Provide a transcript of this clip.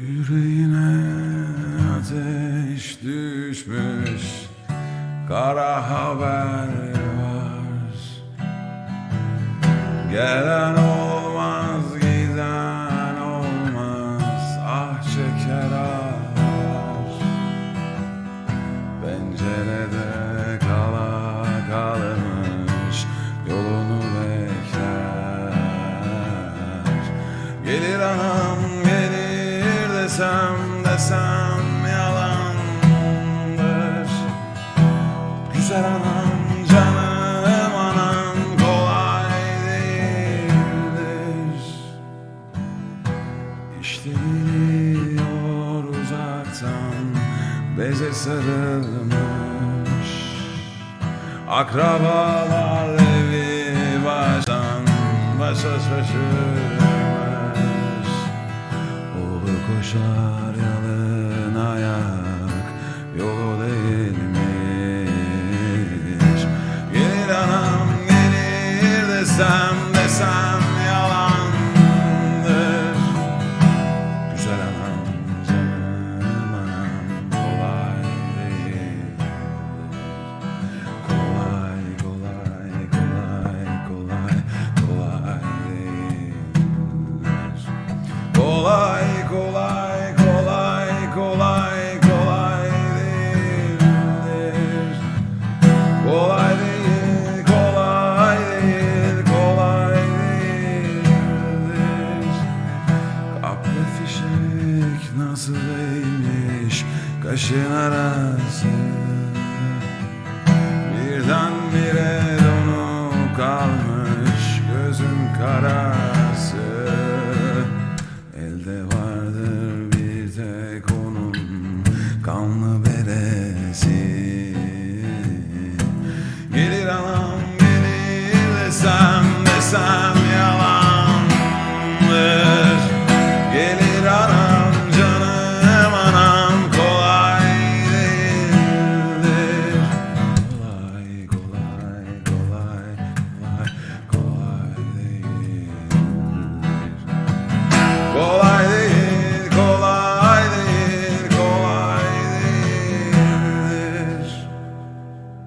Yüreğine ateş düşmüş Kara haber var. Gelen olmaz giden olmaz Ah çeker ağlar Pencerede kala kalmış Yolunu bekler. Gelir anam desem desem yalandır. Güzel anam canım anam kolay değildir. İşte geliyor uzaktan beze sarılmış. Akrabalar evi baştan başa şaşırmış Koşar taşın arası. Birdenbire donu kalmış gözüm karası. Elde vardır bir tek o